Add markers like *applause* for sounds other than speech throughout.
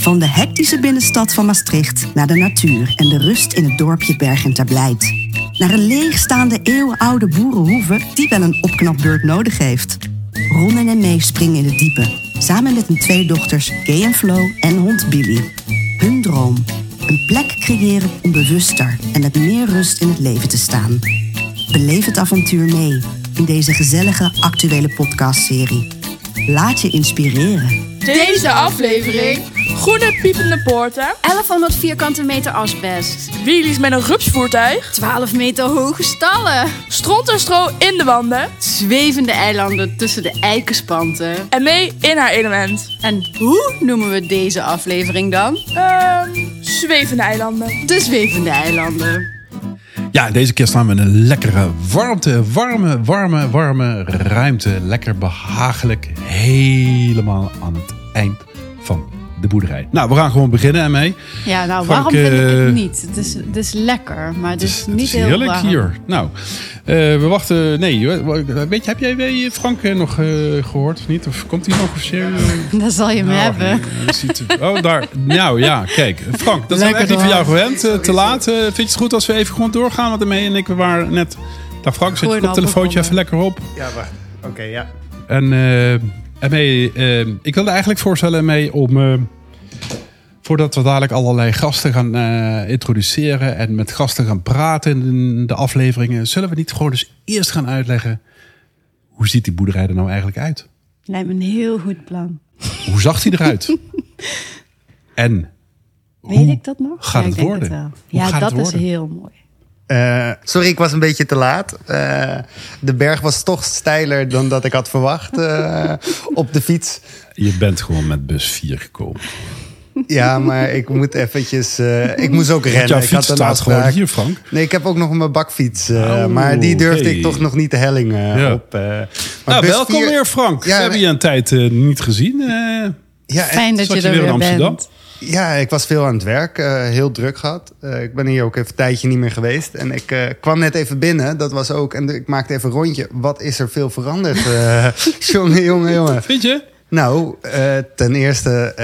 Van de hectische binnenstad van Maastricht naar de natuur en de rust in het dorpje Bergen ter Blijt. Naar een leegstaande eeuwenoude boerenhoeve die wel een opknapbeurt nodig heeft. Ron en Mee springen in het diepe, samen met hun twee dochters Kay en Flo en hond Billy. Hun droom, een plek creëren om bewuster en met meer rust in het leven te staan. Beleef het avontuur mee in deze gezellige actuele podcastserie. Laat je inspireren. Deze aflevering. Groene piepende poorten. 1100 vierkante meter asbest. Wheelies met een rupsvoertuig. 12 meter hoge stallen. Stront en stro in de wanden. Zwevende eilanden tussen de eikenspanten. En mee in haar element. En hoe noemen we deze aflevering dan? Ehm, zwevende eilanden. De zwevende eilanden. Ja, deze keer staan we in een lekkere warmte, warme, warme, warme ruimte. Lekker behagelijk, helemaal aan het eind van boerderij. Nou, we gaan gewoon beginnen ermee. Ja, nou, Frank, waarom vind ik eh, het niet? Het is, het is lekker, maar het is, Het is, niet het is heel heerlijk warm. hier. Nou, eh, we wachten. Nee, weet je, heb jij Frank eh, nog eh, gehoord of niet? Of komt hij nog officieel? *laughs* eh? Dat zal je me Nou, hebben. eh, je ziet- oh, daar. Nou ja, kijk. Frank, dat zijn we echt niet van jou gewend. eh, te laat. Eh, vind je het goed als we even gewoon doorgaan? Want ermee en ik we waren net... Dag Frank, zet je koptelefoontje even lekker op. Ja, wacht. Oké, ja. En eh ermee, eh, ik wilde eigenlijk voorstellen mee om... eh, voordat we dadelijk allerlei gasten gaan eh, introduceren... en met gasten gaan praten in de afleveringen... zullen we niet gewoon eens eerst gaan uitleggen... hoe ziet die boerderij er nou eigenlijk uit? Lijkt me een heel goed plan. Hoe zag die eruit? *laughs* en Weet ik dat nog? gaat Ja, het ik denk worden? wel. Ja, dat is heel mooi. Eh, sorry, ik was een beetje te laat. Eh, de berg was toch steiler dan dat ik had verwacht eh, op de fiets. Je bent gewoon met bus 4 gekomen. Ja, maar ik moet eventjes... eh, ik moest ook rennen. Jouw ik fiets een staat gewoon afspraak. hier, Frank. Nee, ik heb ook nog mijn bakfiets. eh, Oh, maar die durfde ik toch nog niet de helling eh, Ja. op. eh. Maar Nou, bus welkom vier- weer, Frank. Ja, we hebben je een tijd niet gezien. eh. Ja, Fijn dat je er weer weer, in Amsterdam? bent. Ja, ik was veel aan het werk. eh, heel druk gehad. Eh, ik ben hier ook even een tijdje niet meer geweest. En ik eh, kwam net even binnen. Dat was ook... En ik maakte even een rondje. Wat is er veel veranderd? *laughs* jongen, jongen, jongen. Vind je? Nou, eh, ten eerste...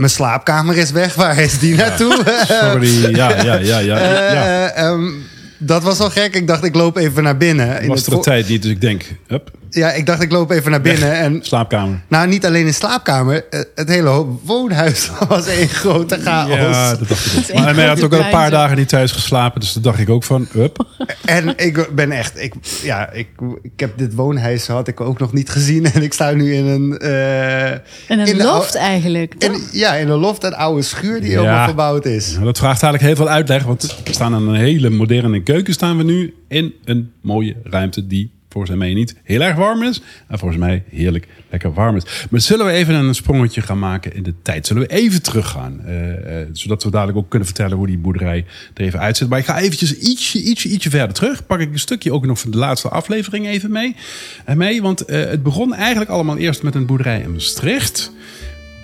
mijn slaapkamer is weg. Waar is die naartoe? Sorry. Ja, ja, ja, ja. *laughs* Eh, ja. ehm, dat was al gek. Ik dacht, ik loop even naar binnen. In Was het er een tijd niet, dus ik denk, hup, Ja, ik dacht, ik loop even naar binnen. En slaapkamer. nou, niet alleen in slaapkamer. eh, Het hele woonhuis *laughs* was één grote chaos. Ja, dat dacht ik ook. Maar hij had ook al een paar dagen niet thuis geslapen, dus toen dacht ik ook van, hup. *laughs* En ik ben echt, ik, ja, ik, ik heb dit woonhuis had ik ook nog niet gezien. En ik sta nu in een. eh, En een in de loft eigenlijk. in, ja, in een loft, een oude schuur die Ja. helemaal verbouwd is. Nou, dat vraagt eigenlijk heel veel uitleg, want we staan in een hele moderne keuken staan we nu in een mooie ruimte die volgens mij niet heel erg warm is. En volgens mij heerlijk lekker warm is. Maar zullen we even een sprongetje gaan maken in de tijd? Zullen we even teruggaan? eh, eh, zodat we dadelijk ook kunnen vertellen hoe die boerderij er even uitziet. Maar ik ga eventjes ietsje, ietsje, ietsje verder terug. Pak ik een stukje ook nog van de laatste aflevering even mee. En mee want eh, het begon eigenlijk allemaal eerst met een boerderij in Maastricht.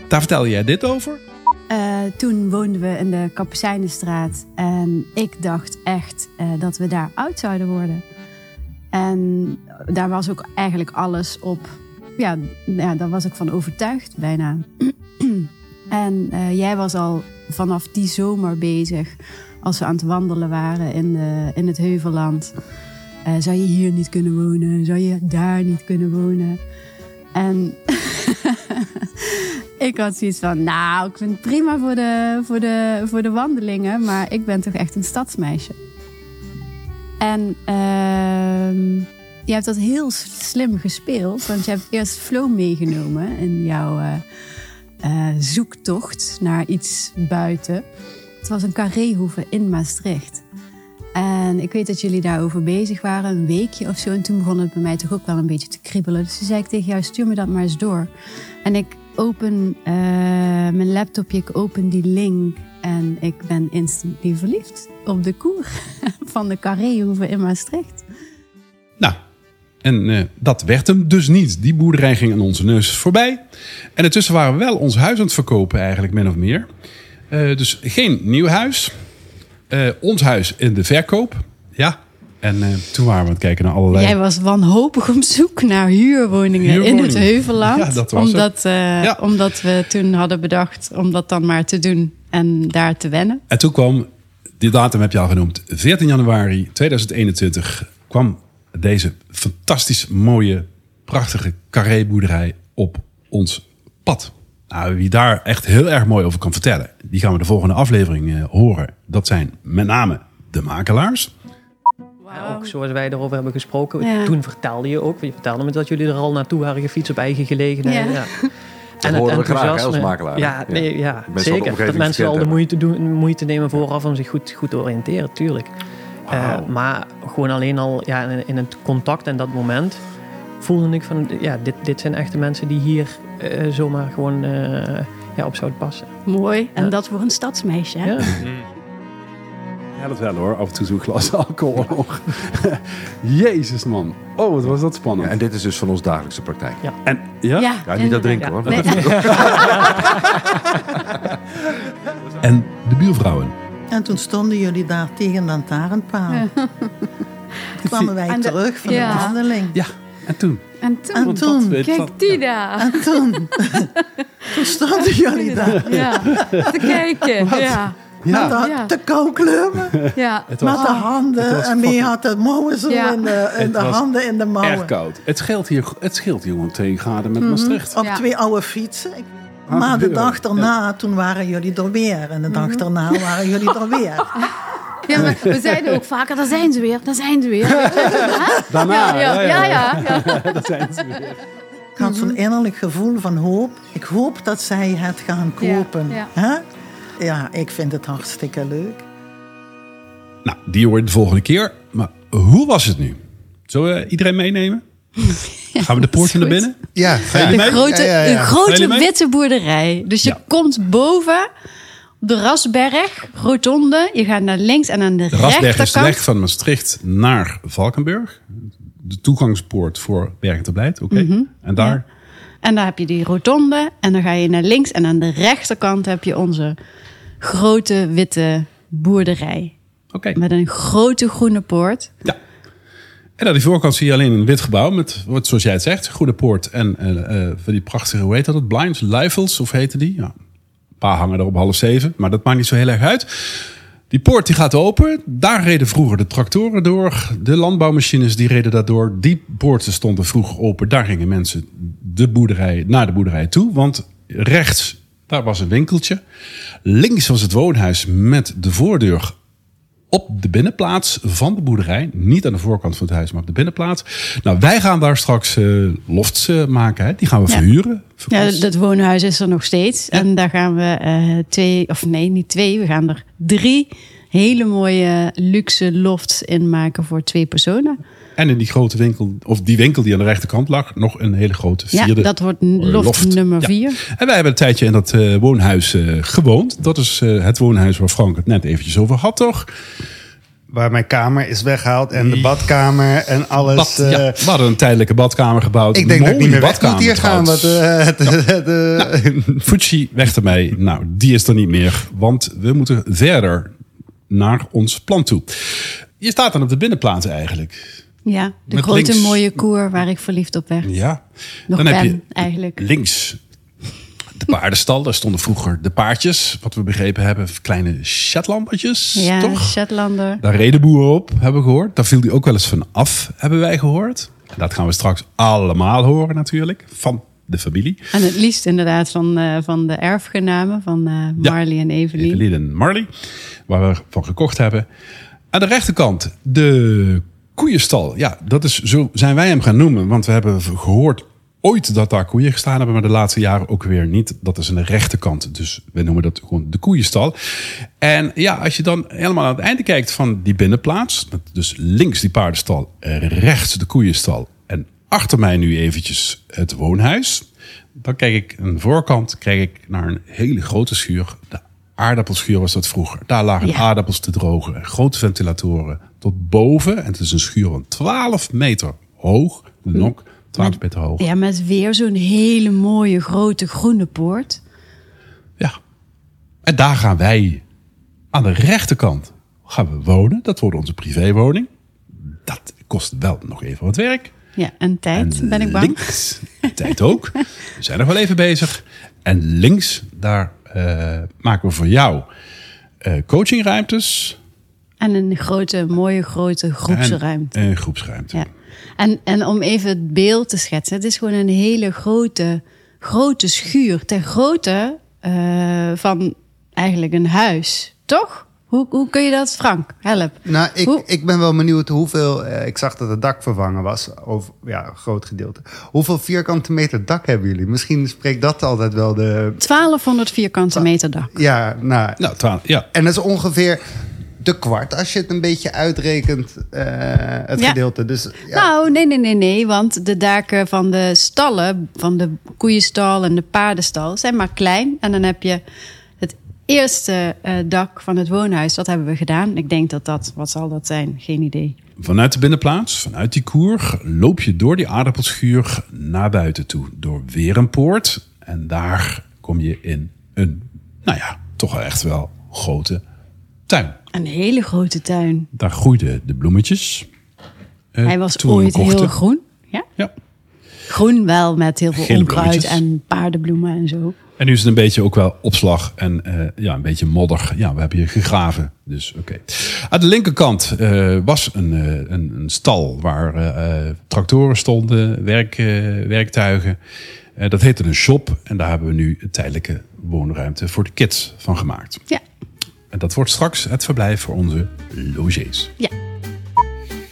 Daar vertelde jij dit over. Eh, toen woonden we in de Kapucijnenstraat. En ik dacht echt eh, dat we daar oud zouden worden. En daar was ook eigenlijk alles op. Ja, ja daar was ik van overtuigd bijna. *clears throat* en eh, jij was al vanaf die zomer bezig. Als we aan het wandelen waren in, de, in het Heuvelland. Eh, zou je hier niet kunnen wonen? Zou je daar niet kunnen wonen? En *laughs* ik had zoiets van, nou, ik vind het prima voor de, voor, de, voor de wandelingen, maar ik ben toch echt een stadsmeisje. En ehm, je hebt dat heel slim gespeeld, want je hebt eerst Flo meegenomen in jouw eh, eh, zoektocht naar iets buiten. Het was een carréhoeve in Maastricht. En ik weet dat jullie daarover bezig waren, een weekje of zo. En toen begon het bij mij toch ook wel een beetje te kriebelen. Dus toen zei ik tegen jou, stuur me dat maar eens door. En ik open eh, mijn laptopje, ik open die link. En ik ben instantly verliefd op de koer *laughs* van de Carréhoeve in Maastricht. Nou, en eh, dat werd hem dus niet. Die boerderij ging aan onze neus voorbij. En intussen waren we wel ons huis aan het verkopen, eigenlijk min of meer. Eh, dus geen nieuw huis. Ons huis in de verkoop. Ja. En eh, toen waren we aan het kijken naar allerlei... Jij was wanhopig op zoek naar huurwoningen, in het Heuvelland. Ja, dat was omdat, eh, Ja. omdat we toen hadden bedacht om dat dan maar te doen en daar te wennen. En toen kwam, die datum heb je al genoemd, 14 januari 2021 kwam deze fantastisch mooie, prachtige carré-boerderij op ons pad. Nou, wie daar echt heel erg mooi over kan vertellen, die gaan we de volgende aflevering eh, horen. Dat zijn met name de makelaars. Ja, ook zoals wij erover hebben gesproken. Ja. Toen vertelde je ook, je vertelde me dat jullie er al naartoe waren gefietst op eigen gelegenheid. Ja. Ja. *laughs* Dat horen we graag, als makelaar. Ja, Ja. nee, ja. Zeker. Dat mensen al de moeite, doen, moeite nemen vooraf om zich goed, goed te oriënteren, tuurlijk. Eh, maar gewoon alleen al ja, in, in het contact en dat moment voelde ik van, ja, dit, dit zijn echte mensen die hier eh, zomaar gewoon eh, ja, op zouden passen. Mooi. En Ja. dat voor een stadsmeisje. Hè? Ja. *laughs* Ja, dat wel hoor. Af en toe zo'n glas *laughs* alcohol. *laughs* Jezus man. Oh, wat was dat spannend. Ja, en dit is dus van ons dagelijkse praktijk. En, ja? Ja, Ja, niet dat drinken Ja. hoor. Nee. *laughs* En de buurvrouwen. En toen stonden jullie daar tegen een lantaarnpaal. Toen kwamen wij En de- terug van ja. de wandeling. Ja, en toen? En toen, En toen, dat kijk van- die daar. en toen, toen stonden jullie daar. Ja, te kijken. Ja, Ja, Met de, Ja. de *laughs* met de handen. En mee had de mouwen zo Ja. in de, handen in de erg mouwen. koud. Het scheelt hier, het scheelt hier gewoon 2 graden met Maastricht. Op Ja. twee oude fietsen. Ik- maar de dag daarna, toen waren jullie er weer. En de dag daarna waren jullie er weer. *laughs* Ja, maar we zeiden ook vaker, daar zijn ze weer, daar zijn ze weer. *laughs* Daarna, Ja, ja, ja. zijn ze weer. Ik had zo'n innerlijk gevoel van hoop. Ik hoop dat zij het gaan kopen. Ja? Ja ik vind het hartstikke leuk. Nou, die hoor je de volgende keer. Maar hoe was het nu? Zullen we iedereen meenemen? *laughs* Gaan we de poort naar binnen? Ja, Gaan jullie De mee? grote, Ja, ja, ja. de Gaan grote witte boerderij. Dus je Ja. komt boven op de Rasberg, rotonde. Je gaat naar links en aan de, De Rasberg is de rechterkant. weg van Maastricht naar Valkenburg. De toegangspoort voor Bergen te Blijt. Oké. Mhm. En daar? En daar heb je die rotonde. En dan ga je naar links. En aan de rechterkant heb je onze grote witte boerderij. Oké. Met een grote groene poort. Ja. En aan die voorkant zie je alleen een wit gebouw met, wat, zoals jij het zegt, goede poort en eh, eh, van die prachtige, hoe heet dat? het? Blinds, Luifels, of heette die? Ja. Een paar hangen er op half zeven, maar dat maakt niet zo heel erg uit. Die poort die gaat open. Daar reden vroeger de tractoren door. De landbouwmachines die reden daardoor. Die poorten stonden vroeger open. Daar gingen mensen de boerderij, naar de boerderij toe. Want rechts, daar was een winkeltje. Links was het woonhuis met de voordeur op de binnenplaats van de boerderij. Niet aan de voorkant van het huis, maar op de binnenplaats. Nou, wij gaan daar straks eh, lofts eh, maken. Hè? Die gaan we Ja. verhuren. Ja, dat woonhuis is er nog steeds. En daar gaan we eh, twee, of nee, niet twee. We gaan er drie hele mooie luxe lofts in maken voor twee personen. En in die grote winkel, of die winkel die aan de rechterkant lag, nog een hele grote Ja, vierde. dat wordt loft, loft. nummer Ja. vier. En wij hebben een tijdje in dat eh, woonhuis eh, gewoond. Dat is eh, het woonhuis waar Frank het net eventjes over had, toch? Waar mijn kamer is weggehaald en de badkamer en alles. Bad, eh, ja, we hadden een tijdelijke badkamer gebouwd. ik denk dat ik niet meer moet hier gaan. eh, het, eh, Fuji, weg ermee. Nou, die is er niet meer. Want we moeten verder naar ons plan toe. Je staat dan op de binnenplaats eigenlijk. Ja, de Met grote links- mooie koer waar ik verliefd op werd. Ja. Nog dan heb ben, je eigenlijk. links de paardenstal. Daar stonden vroeger de paardjes. Wat we begrepen hebben, kleine Shetlandjes. Ja, toch? Shetlander. Daar reden boeren op, hebben we gehoord. Daar viel die ook wel eens van af, hebben wij gehoord. En dat gaan we straks allemaal horen natuurlijk. Van de familie. En het liefst inderdaad van, eh, van de erfgenamen van eh, Ja. Marley en Evelien. Evelien en Marley. Waar we van gekocht hebben. Aan de rechterkant de koeienstal. Ja, dat is, zo zijn wij hem gaan noemen. Want we hebben gehoord ooit dat daar koeien gestaan hebben. Maar de laatste jaren ook weer niet. Dat is aan de rechterkant. Dus we noemen dat gewoon de koeienstal. En ja, als je dan helemaal aan het einde kijkt van die binnenplaats. Dus links die paardenstal. Rechts de koeienstal. En achter mij nu eventjes het woonhuis. Dan kijk ik aan de voorkant kijk ik naar een hele grote schuur. Aardappelschuur was dat vroeger. Daar lagen Ja. aardappels te drogen. Grote ventilatoren tot boven. En het is een schuur van 12 meter hoog. De nok 12 meter hoog. Ja, met weer zo'n hele mooie grote groene poort. Ja. En daar gaan wij aan de rechterkant gaan we wonen. Dat wordt onze privéwoning. dat kost wel nog even wat werk. Ja, en tijd ben ik bang. Links, tijd ook. We zijn nog wel even bezig. En links, daar maken we voor jou uh, coachingruimtes. En een grote, mooie grote groepsruimte. En groepsruimte. Ja. En, en om even het beeld te schetsen. Het is gewoon een hele grote, grote schuur. Ter grootte uh, van eigenlijk een huis. Toch? Hoe, hoe kun je dat, Frank? Help. Nou, ik, ik ben wel benieuwd hoeveel. Uh, ik zag dat het dak vervangen was. Over ja, een groot gedeelte. Hoeveel vierkante meter dak hebben jullie? Misschien spreekt dat altijd wel de. 1200 vierkante meter dak. Ja, nou. nou 12, ja. En dat is ongeveer de kwart als je het een beetje uitrekent, uh, het ja. gedeelte. Dus, ja. Nou, nee, nee, nee, nee. Want de daken van de stallen, van de koeienstal en de paardenstal, zijn maar klein. En dan heb je eerste uh, dak van het woonhuis, dat hebben we gedaan. Ik denk dat dat, wat zal dat zijn? Geen idee. Vanuit de binnenplaats, vanuit die koer, loop je door die aardappelschuur naar buiten toe. Door weer een poort. En daar kom je in een, nou ja, toch echt wel grote tuin. Een hele grote tuin. Daar groeiden de bloemetjes. Uh, Hij was ooit heel groen. Ja? ja. Groen wel, met heel veel onkruid en paardenbloemen en zo. En nu is het een beetje ook wel opslag en uh, ja, een beetje modder. Ja, we hebben hier gegraven. Dus oké. Okay. Aan de linkerkant uh, was een, uh, een, een, stal waar tractoren stonden, werk, werktuigen. dat heette een shop. En daar hebben we nu een tijdelijke woonruimte voor de kids van gemaakt. Ja. En dat wordt straks het verblijf voor onze logies. Ja.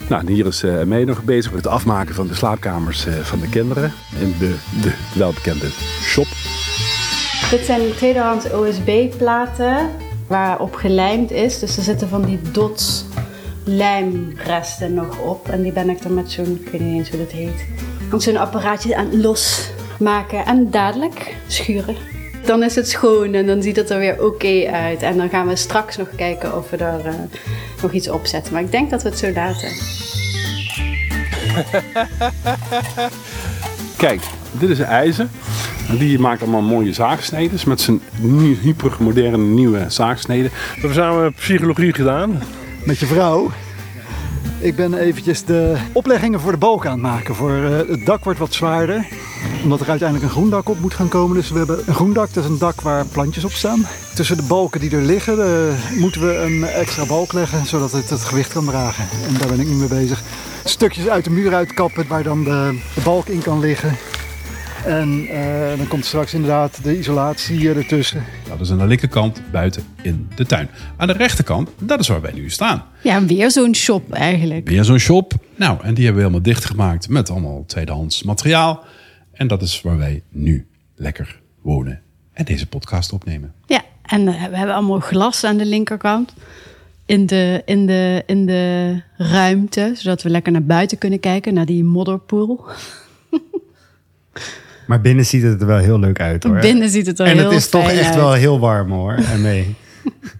Nou, hier is uh, mee nog bezig met het afmaken van de slaapkamers uh, van de kinderen. In de, de welbekende shop. Dit zijn tweedehands OSB-platen waarop gelijmd is. Dus er zitten van die dots lijmresten nog op. En die ben ik dan met zo'n, ik weet niet eens hoe dat heet, zo'n apparaatje aan losmaken en dadelijk schuren. Dan is het schoon en dan ziet het er weer oké uit. En dan gaan we straks nog kijken of we er uh, nog iets op zetten. Maar ik denk dat we het zo laten. *laughs* Kijk, dit is ijzer. Die maakt allemaal mooie zaagsneden met zijn hypermoderne nieuwe zaagsneden. We hebben samen psychologie gedaan. Met je vrouw. Ik ben eventjes de opleggingen voor de balk aan het maken. Voor, uh, het dak wordt wat zwaarder. Omdat er uiteindelijk een groen dak op moet gaan komen. Dus we hebben een groen dak, dat is een dak waar plantjes op staan. Tussen de balken die er liggen uh, moeten we een extra balk leggen. Zodat het het gewicht kan dragen. En daar ben ik nu mee bezig. Stukjes uit de muur uitkappen waar dan de, de balk in kan liggen. En uh, dan komt straks inderdaad de isolatie ertussen. Dat is aan de linkerkant buiten in de tuin. Aan de rechterkant, dat is waar wij nu staan. Ja, weer zo'n shop eigenlijk. Weer zo'n shop. Nou, en die hebben we helemaal dichtgemaakt met allemaal tweedehands materiaal. En dat is waar wij nu lekker wonen en deze podcast opnemen. Ja, en we hebben allemaal glas aan de linkerkant. In de, in, de, in de ruimte, zodat we lekker naar buiten kunnen kijken, naar die modderpoel. *laughs* Maar binnen ziet het er wel heel leuk uit hoor. Binnen ziet het er en heel het is toch echt uit. wel heel warm hoor. En nee.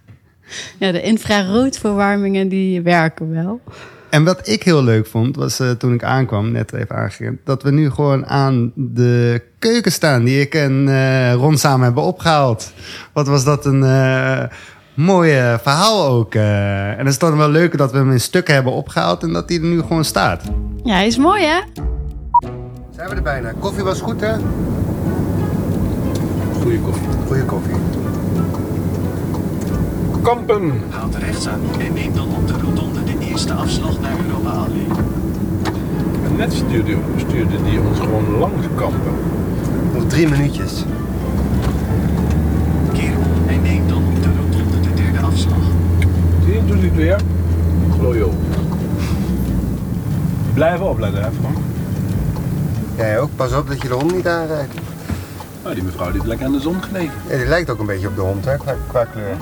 *laughs* ja, de infraroodverwarmingen die werken wel. En wat ik heel leuk vond, was uh, toen ik aankwam, net even aangegeven, dat we nu gewoon aan de keuken staan die ik en uh, Ron samen hebben opgehaald. Wat was dat een uh, mooi verhaal ook. en het is dan wel leuk dat we hem in stukken hebben opgehaald en dat hij er nu gewoon staat. Ja, hij is mooi hè? Zijn we er bijna. Koffie was goed, hè? Goeie koffie. Goeie koffie. Kampen. Houd rechts aan en neem dan op de rotonde de eerste afslag naar Europa Allee. En net stuurde, stuurde die ons gewoon langs Kampen. Nog drie minuutjes. Keer om en neem dan op de rotonde de derde afslag. Zie je, doe het weer. Glooi op. Blijven opletten, hè Frank. Jij ook, pas op dat je de hond niet aanrijdt. Oh, die mevrouw die heeft lekker aan de zon gelegen. Ja, die lijkt ook een beetje op de hond, hè, qua, qua kleur.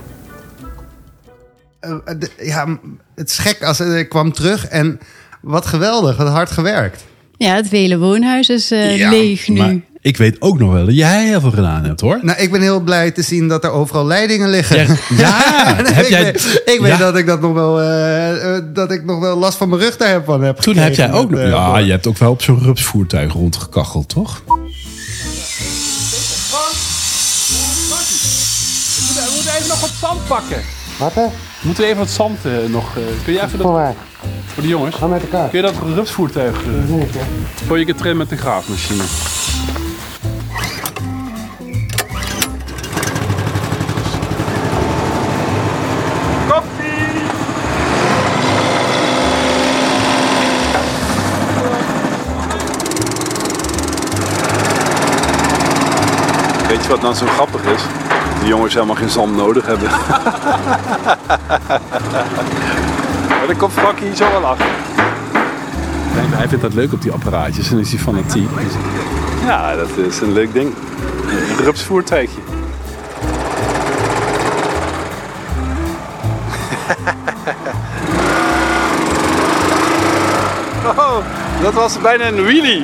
Uh, de, ja, het is gek als ik kwam terug en wat geweldig, wat hard gewerkt. Ja, het vele woonhuis is uh, ja, leeg nu. Ik weet ook nog wel dat jij heel veel gedaan hebt, hoor. Nou, ik ben heel blij te zien dat er overal leidingen liggen. Ja, *laughs* ja *laughs* heb ik jij... Weet, ik weet dat ik dat nog wel, uh, dat ik nog wel last van mijn rug daar heb van heb. Toen heb jij ook nog. Ja, je hebt ook wel op zo'n rupsvoertuig rondgekacheld, toch? We moeten even nog wat zand pakken. Wat hè? Moeten we even wat zand uh, nog. Uh, kun jij even dat. Voor? Voor de jongens. Ga met elkaar. Kun je dat rupsvoertuig uh, gooi ik het erin met een graafmachine? Weet je wat nou zo grappig is? De jongens helemaal geen zand nodig hebben. *laughs* maar dan komt Frankie hier zo wel achter. Nee, hij vindt dat leuk op die apparaatjes en is hij fanatiek. Ja, dat is een leuk ding. Een rupsvoertuigje. *laughs* oh, dat was bijna een wheelie.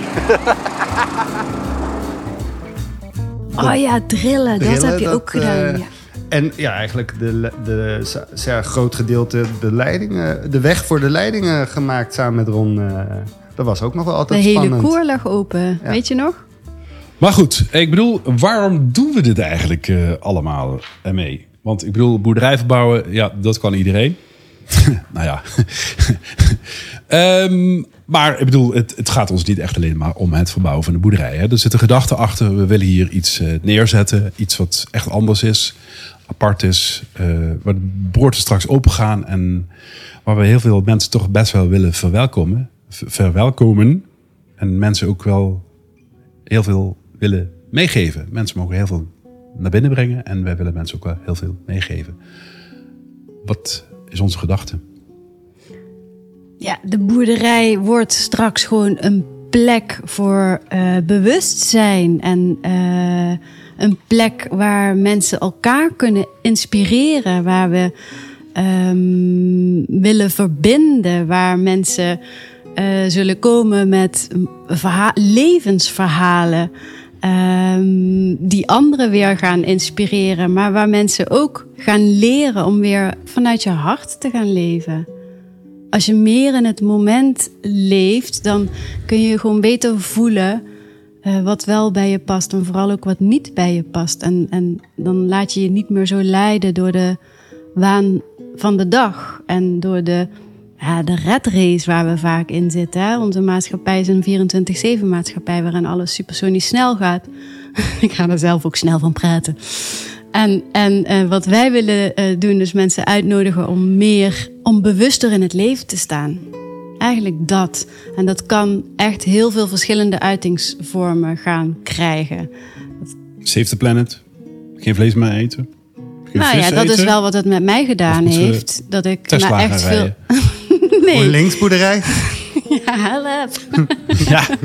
Oh ja, drillen, dat Drillen, heb je ook dat, gedaan. eh, ja. En ja, eigenlijk de, de, zeer groot gedeelte de leidingen, de weg voor de leidingen gemaakt samen met Ron. eh, dat was ook nog wel De altijd hele spannend. koer lag open, Ja. weet je nog? Maar goed, ik bedoel, waarom doen we dit eigenlijk eh, allemaal ermee? Want ik bedoel, boerderij verbouwen, ja, dat kan iedereen. *laughs* nou ja. *laughs* Ehm, maar ik bedoel, het, het gaat ons niet echt alleen maar om het verbouwen van de boerderij. Hè. Er zit een gedachte achter. We willen hier iets eh, neerzetten. Iets wat echt anders is. Apart is. eh, waar de boorten straks open gaan. En waar we heel veel mensen toch best wel willen verwelkomen. verwelkomen. En mensen ook wel heel veel willen meegeven. Mensen mogen heel veel naar binnen brengen. En wij willen mensen ook wel heel veel meegeven. Wat is onze gedachte? Ja, de boerderij wordt straks gewoon een plek voor eh, bewustzijn. En eh, een plek waar mensen elkaar kunnen inspireren. Waar we ehm, willen verbinden. Waar mensen eh, zullen komen met verha- levensverhalen. ehm, die anderen weer gaan inspireren. Maar waar mensen ook gaan leren om weer vanuit je hart te gaan leven. Als je meer in het moment leeft, dan kun je gewoon beter voelen eh, wat wel bij je past en vooral ook wat niet bij je past. En, en dan laat je je niet meer zo leiden door de waan van de dag en door de, ja, de red race waar we vaak in zitten. Hè? Onze maatschappij is een 24-7 maatschappij waarin alles supersonisch snel gaat. *laughs* Ik ga er zelf ook snel van praten. En, en eh, wat wij willen eh, doen, is mensen uitnodigen om meer, om bewuster in het leven te staan. Eigenlijk dat. En dat kan echt heel veel verschillende uitingsvormen gaan krijgen. Save the planet. Geen vlees meer eten. Geen nou ja, dat is wel wat het met mij gedaan heeft. Dat ik gaan echt veel. *laughs* nee, linksboerderij. *laughs* ja, help. *laughs* Ja. *laughs*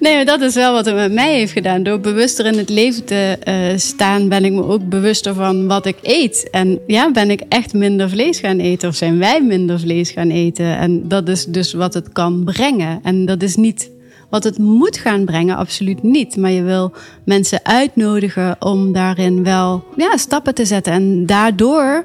Nee, maar dat is wel wat het met mij heeft gedaan. Door bewuster in het leven te eh, staan, ben ik me ook bewuster van wat ik eet. En ja, ben ik echt minder vlees gaan eten. Of zijn wij minder vlees gaan eten. En dat is dus wat het kan brengen. En dat is niet wat het moet gaan brengen, absoluut niet. Maar je wil mensen uitnodigen om daarin wel ja, stappen te zetten. En daardoor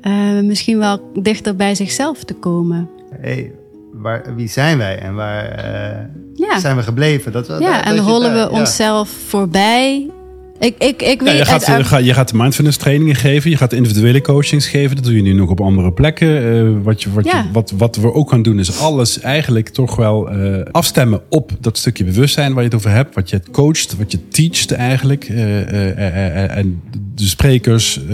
eh, misschien wel dichter bij zichzelf te komen. Hey, waar, wie zijn wij en waar eh, Ja. zijn we gebleven? Dat, Ja, dat en rollen we onszelf voorbij. Ik, ik, ik Ja, weet je, gaat, uit- je, gaat, je gaat de mindfulness trainingen geven. Je gaat individuele coachings geven. Dat doe je nu nog op andere plekken. Eh, wat, je, wat, Ja. je, wat, wat we ook gaan doen is alles eigenlijk toch wel eh, afstemmen op dat stukje bewustzijn waar je het over hebt. Wat je coacht, wat je teacht eigenlijk. Eh, eh, eh, eh, en de sprekers eh,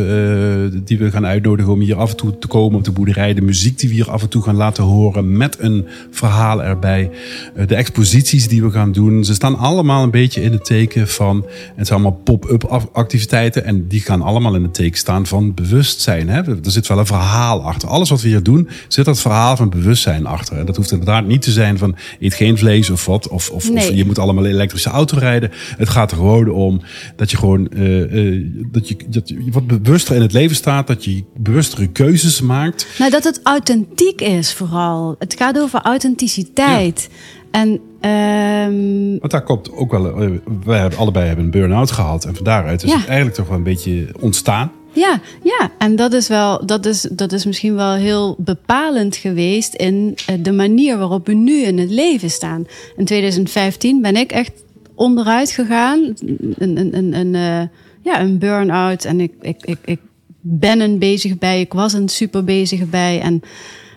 die we gaan uitnodigen om hier af en toe te komen op de boerderij. De muziek die we hier af en toe gaan laten horen met een verhaal erbij. Eh, de exposities die we gaan doen. Ze staan allemaal een beetje in het teken van... Het allemaal pop-up activiteiten. En die gaan allemaal in het teken staan van bewustzijn. Hè? Er zit wel een verhaal achter. Alles wat we hier doen, zit dat verhaal van bewustzijn achter. En dat hoeft inderdaad niet te zijn van... eet geen vlees of wat. Of, of, je moet allemaal elektrische auto rijden. Het gaat er gewoon om dat je gewoon... eh, eh, dat, je, dat je wat bewuster in het leven staat. Dat je bewustere keuzes maakt. Nou, dat het authentiek is vooral. Het gaat over authenticiteit. En ehm, Want daar komt ook wel... eh, Wij hebben, allebei hebben een burn-out gehad. En van daaruit is Ja. het eigenlijk toch wel een beetje ontstaan. ja, ja, en dat is wel, dat is, dat is misschien wel heel bepalend geweest in eh, de manier waarop we nu in het leven staan. In 2015 ben ik echt onderuit gegaan. Een, een, een, een, eh, ja, een burn-out. En ik, ik, ik, ik ben een bezig bij. Ik was een super bezig bij. En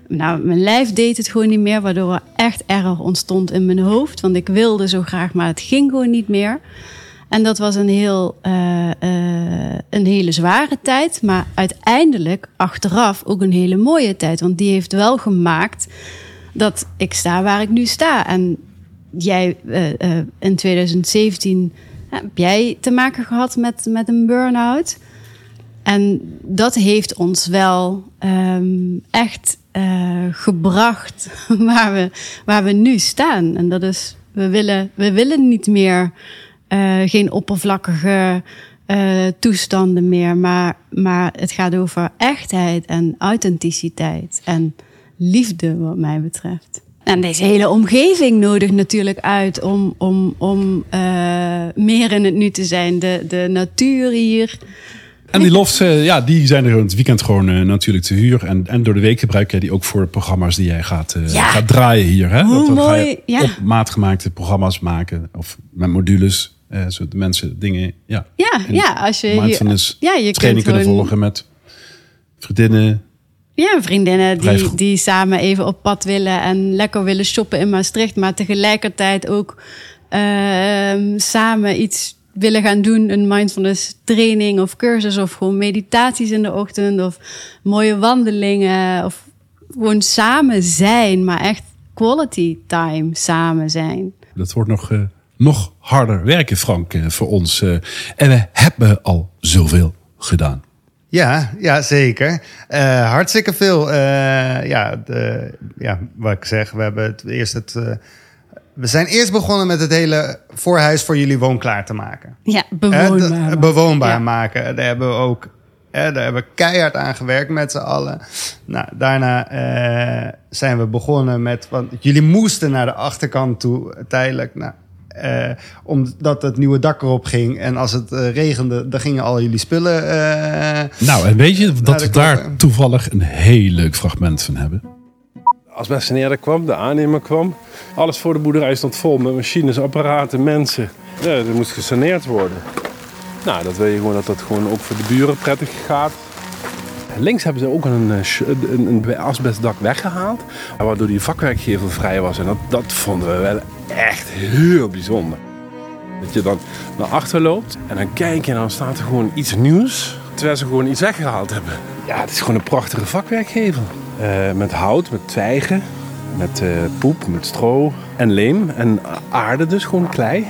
nou, mijn lijf deed het gewoon niet meer, waardoor er echt erg ontstond in mijn hoofd. Want ik wilde zo graag, maar het ging gewoon niet meer. En dat was een, heel, eh, eh, een hele zware tijd, maar uiteindelijk achteraf ook een hele mooie tijd. Want die heeft wel gemaakt dat ik sta waar ik nu sta. En jij eh, in 2017 heb jij te maken gehad met, met een burn-out. En dat heeft ons wel ehm, echt eh, gebracht *laughs* waar we, waar we nu staan. En dat is, we willen, we willen niet meer, eh, geen oppervlakkige eh, toestanden meer. Maar, maar het gaat over echtheid en authenticiteit en liefde, wat mij betreft. En deze hele omgeving nodigt natuurlijk uit om, om, om meer in het nu te zijn. De, de natuur hier. En die lofts, eh, ja, die zijn er het weekend gewoon eh, natuurlijk te huur. En, en door de week gebruik jij die ook voor programma's die jij gaat, eh, Ja. gaat draaien hier. Hè? Hoe Dan ga je ja. op maat gemaakte programma's maken. Of met modules. eh zodat de mensen dingen, ja. Ja, ja als je hier, mindfulness ja, je training kunt kunnen gewoon- volgen met vriendinnen. Ja, vriendinnen die, die samen even op pad willen en lekker willen shoppen in Maastricht, maar tegelijkertijd ook ehm, samen iets willen gaan doen, een mindfulness training of cursus of gewoon meditaties in de ochtend of mooie wandelingen of gewoon samen zijn, maar echt quality time samen zijn. Dat wordt nog, eh, nog harder werken, Frank, eh, voor ons. eh. en we hebben al zoveel gedaan. Ja, ja zeker. Eh, hartstikke veel. Eh, ja, de, ja, wat ik zeg, we hebben het eerst het. eh, we zijn eerst begonnen met het hele voorhuis voor jullie woonklaar te maken. Ja, bewoonbaar. de- bewoonbaar Ja. maken. Daar hebben we ook. Hè, daar hebben we keihard aan gewerkt met z'n allen. Nou, daarna eh, zijn we begonnen met. Want jullie moesten naar de achterkant toe tijdelijk. Nou, eh, omdat het nieuwe dak erop ging. En als het eh, regende, dan gingen al jullie spullen. eh, Nou, en weet je dat we daar toevallig een heel leuk fragment van hebben? Als Besseneerder kwam, de aannemer kwam, alles voor de boerderij stond vol met machines, apparaten, mensen. Ja, er moest gesaneerd worden. Nou, dat wil je gewoon dat dat gewoon ook voor de buren prettig gaat. Links hebben ze ook een, eh, een asbestdak weggehaald, waardoor die vakwerkgevel vrij was. En dat, dat vonden we wel echt heel bijzonder. Dat je dan naar achter loopt en dan kijk je en dan staat er gewoon iets nieuws. Terwijl ze gewoon iets weggehaald hebben. Ja, het is gewoon een prachtige vakwerkgevel. Eh, met hout, met twijgen, met eh, poep, met stro en leem. En aarde dus, gewoon klei.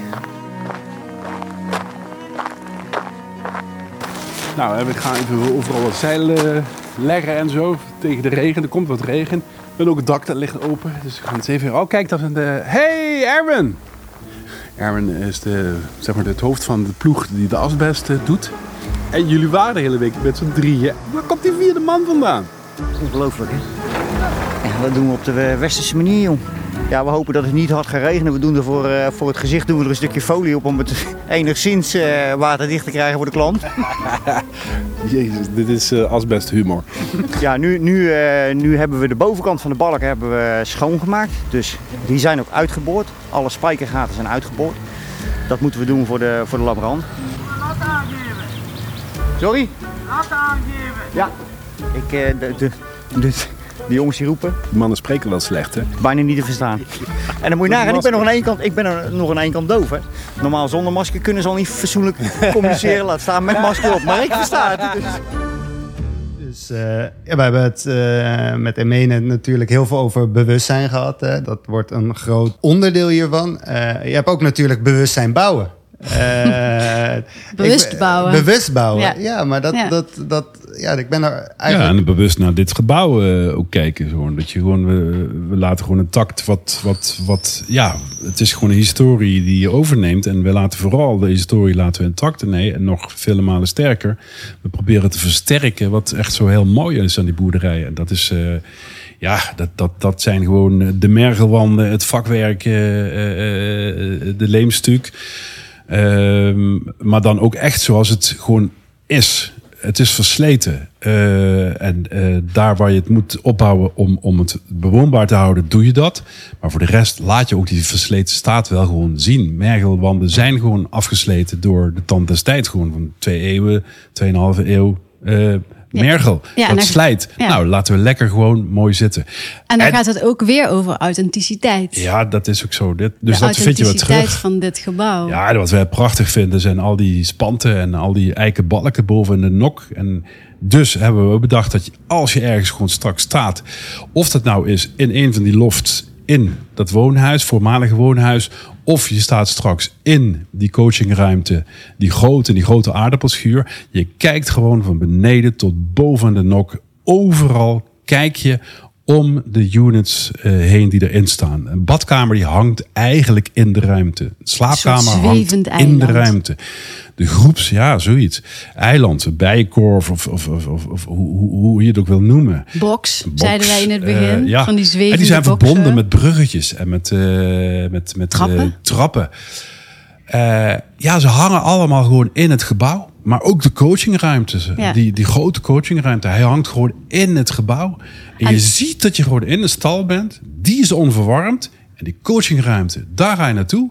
Nou, we gaan even overal wat zeilen leggen en zo. Tegen de regen, er komt wat regen. En ook het dak dat ligt open. Dus we gaan het even... Oh, kijk, dat is de... Hey, Erwin! Erwin is de, zeg maar, het hoofd van de ploeg die de asbest eh, doet. En jullie waren de hele week met z'n drieën. Waar komt die vierde man vandaan? Ongelooflijk, hè? Ja, dat doen we op de eh, westerse manier, joh. Ja, we hopen dat het niet hard gaat regenen. We doen er voor, eh, voor het gezicht doen we er een stukje folie op om het *laughs* enigszins eh, waterdicht te krijgen voor de klant. *laughs* Jezus, dit is eh asbesthumor. *laughs* Ja, nu, nu, eh, nu hebben we de bovenkant van de balk hebben we schoongemaakt. Dus die zijn ook uitgeboord. Alle spijkergaten zijn uitgeboord. Dat moeten we doen voor de, voor de labrand. Sorry? Laat aangeven. Ja. Ik, eh, de, de, de, de jongens die roepen, Die mannen spreken wel slecht, hè? bijna niet te verstaan. En dan moet je nagaan, ik ben nog aan één kant, ik ben er nog aan één kant doof. Hè. Normaal zonder masker kunnen ze al niet fatsoenlijk *laughs* communiceren. Laat staan met masker op. Maar ik versta het. Dus. *laughs* Dus eh, ja, we hebben het eh, met Emene natuurlijk heel veel over bewustzijn gehad. Hè. Dat wordt een groot onderdeel hiervan. Eh, je hebt ook natuurlijk bewustzijn bouwen. Eh, *laughs* Bewust ik- bouwen. Bewust bouwen, ja. Ja. maar dat, Ja. dat, dat, ja, ik ben er Ja, eigenlijk... en bewust naar dit gebouw eh, ook kijken. Gewoon. Dat je gewoon, we, we laten gewoon een tact wat, wat, wat, ja, het is gewoon een historie die je overneemt. En we laten vooral de historie laten we intact. Nee, en nog vele malen sterker. We proberen te versterken wat echt zo heel mooi is aan die boerderijen. En dat is, eh, ja, dat, dat, dat zijn gewoon de mergelwanden, het vakwerk, eh, eh, eh, de leemstuk. Ehm, maar dan ook echt zoals het gewoon is. Het is versleten. Eh, en eh, daar waar je het moet opbouwen om, om het bewoonbaar te houden, doe je dat. Maar voor de rest laat je ook die versleten staat wel gewoon zien. Mergelwanden zijn gewoon afgesleten door de tand des tijds. Gewoon van twee eeuwen, tweeënhalve eeuw. eh, mergel, Ja, dat slijt. ja. Nou, laten we lekker gewoon mooi zitten. En dan gaat het ook weer over authenticiteit. Ja, dat is ook zo. Dit, dus de dat vind je authenticiteit terug. van dit gebouw. Ja, wat wij prachtig vinden zijn al die spanten en al die eiken balken boven de nok. En dus hebben we bedacht dat je, als je ergens gewoon straks staat, of dat nou is in een van die lofts in dat woonhuis, voormalige woonhuis, of je staat straks in die coachingruimte, die grote, die grote aardappelschuur. Je kijkt gewoon van beneden tot boven de nok. Overal kijk je om de units eh, heen die erin staan. Een badkamer die hangt eigenlijk in de ruimte. Een slaapkamer hangt in de ruimte. De groeps, ja, zoiets. Eiland, bijenkorf of, of, of, of, of hoe, hoe- je het ook wil noemen. Box, Box, zeiden wij in het eh, begin. ja. Van die zwevende En die zijn boxen. verbonden met bruggetjes en met, eh, met, met Trappen? eh, trappen. Eh, ja, ze hangen allemaal gewoon in het gebouw. Maar ook de coachingruimtes. Ja. Die, die grote coachingruimte. Hij hangt gewoon in het gebouw. En, je ziet dat je gewoon in de stal bent. Die is onverwarmd. En die coachingruimte, daar ga je naartoe.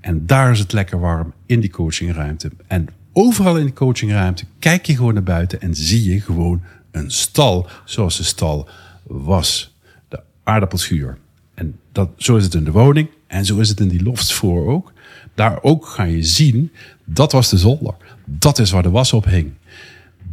En daar is het lekker warm in die coachingruimte. En overal in die coachingruimte kijk je gewoon naar buiten. En zie je gewoon een stal zoals de stal was. De aardappelschuur. En dat, zo is het in de woning. En zo is het in die lofts voor ook. Daar ook ga je zien, dat was de zolder. Dat is waar de was op hing.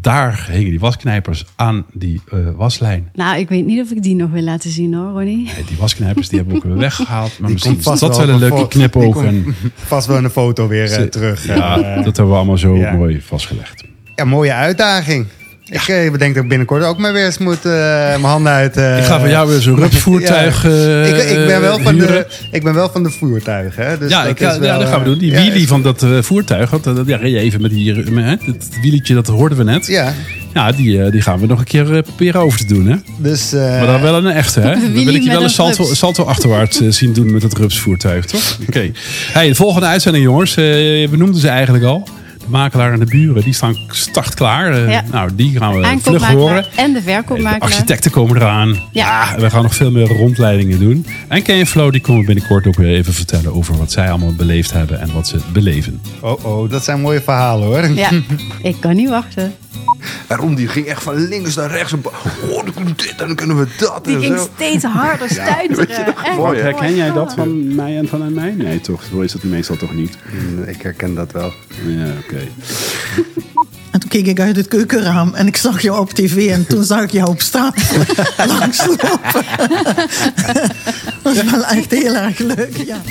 Daar hingen die wasknijpers aan die eh, waslijn. Nou, ik weet niet of ik die nog wil laten zien hoor, Ronnie. Nee, die wasknijpers die hebben we ook weer weggehaald. Maar Die misschien vast dat wel wel een leuke knipoog. En, Vast wel de foto weer eh, terug. ja, Eh, dat hebben we allemaal zo ja. mooi vastgelegd. ja, mooie uitdaging. Ik eh, bedenk dat ik binnenkort ook maar weer eens moet eh, mijn handen uit. eh, Ik ga voor jou weer zo'n rupsvoertuig Ja. ik, ik, ben wel van huren. de, ik ben wel van de voertuigen. Hè? Dus ja, dat ik, is wel, ja, dat gaan we doen. Die ja, wheelie van dat eh, voertuig. Want, eh, ja, reed je even met die, met, hè, het wieletje, dat hoorden we net. Ja, Ja, die, die gaan we nog een keer eh, proberen over te doen. Hè? dus... eh, Maar dan wel een echte, hè? Dan wil ik je wel een salto, salto achterwaarts zien doen met het rupsvoertuig, toch? Oké. Hey, de volgende uitzending, jongens. eh, we noemden ze eigenlijk al. De makelaar en de buren, die staan startklaar. Eh, Ja. Nou, die gaan we vlug Aankoopmakelaar horen. en de De verkoopmakelaar. architecten komen eraan. Ja. Ja, we gaan nog veel meer rondleidingen doen. En Ken en Flo, die komen binnenkort ook weer even vertellen over wat zij allemaal beleefd hebben en wat ze beleven. Oh, oh, dat zijn mooie verhalen hoor. Ja, *laughs* ik kan niet wachten. En Ron die ging echt van links naar rechts. En, oh, dan kunnen we dit en dan kunnen we dat. Die en ging zo. steeds harder *laughs* stuiteren. Mooi, hè? Herken jij dat van mij en van mij? Nee, toch? Zo is het meestal toch niet? Mm, Ik herken dat wel. Ja, oké. En toen keek ik uit het keukenraam en ik zag jou op tv en toen zag ik jou op straat *laughs* langslopen. *laughs* dat was wel echt heel erg leuk, ja.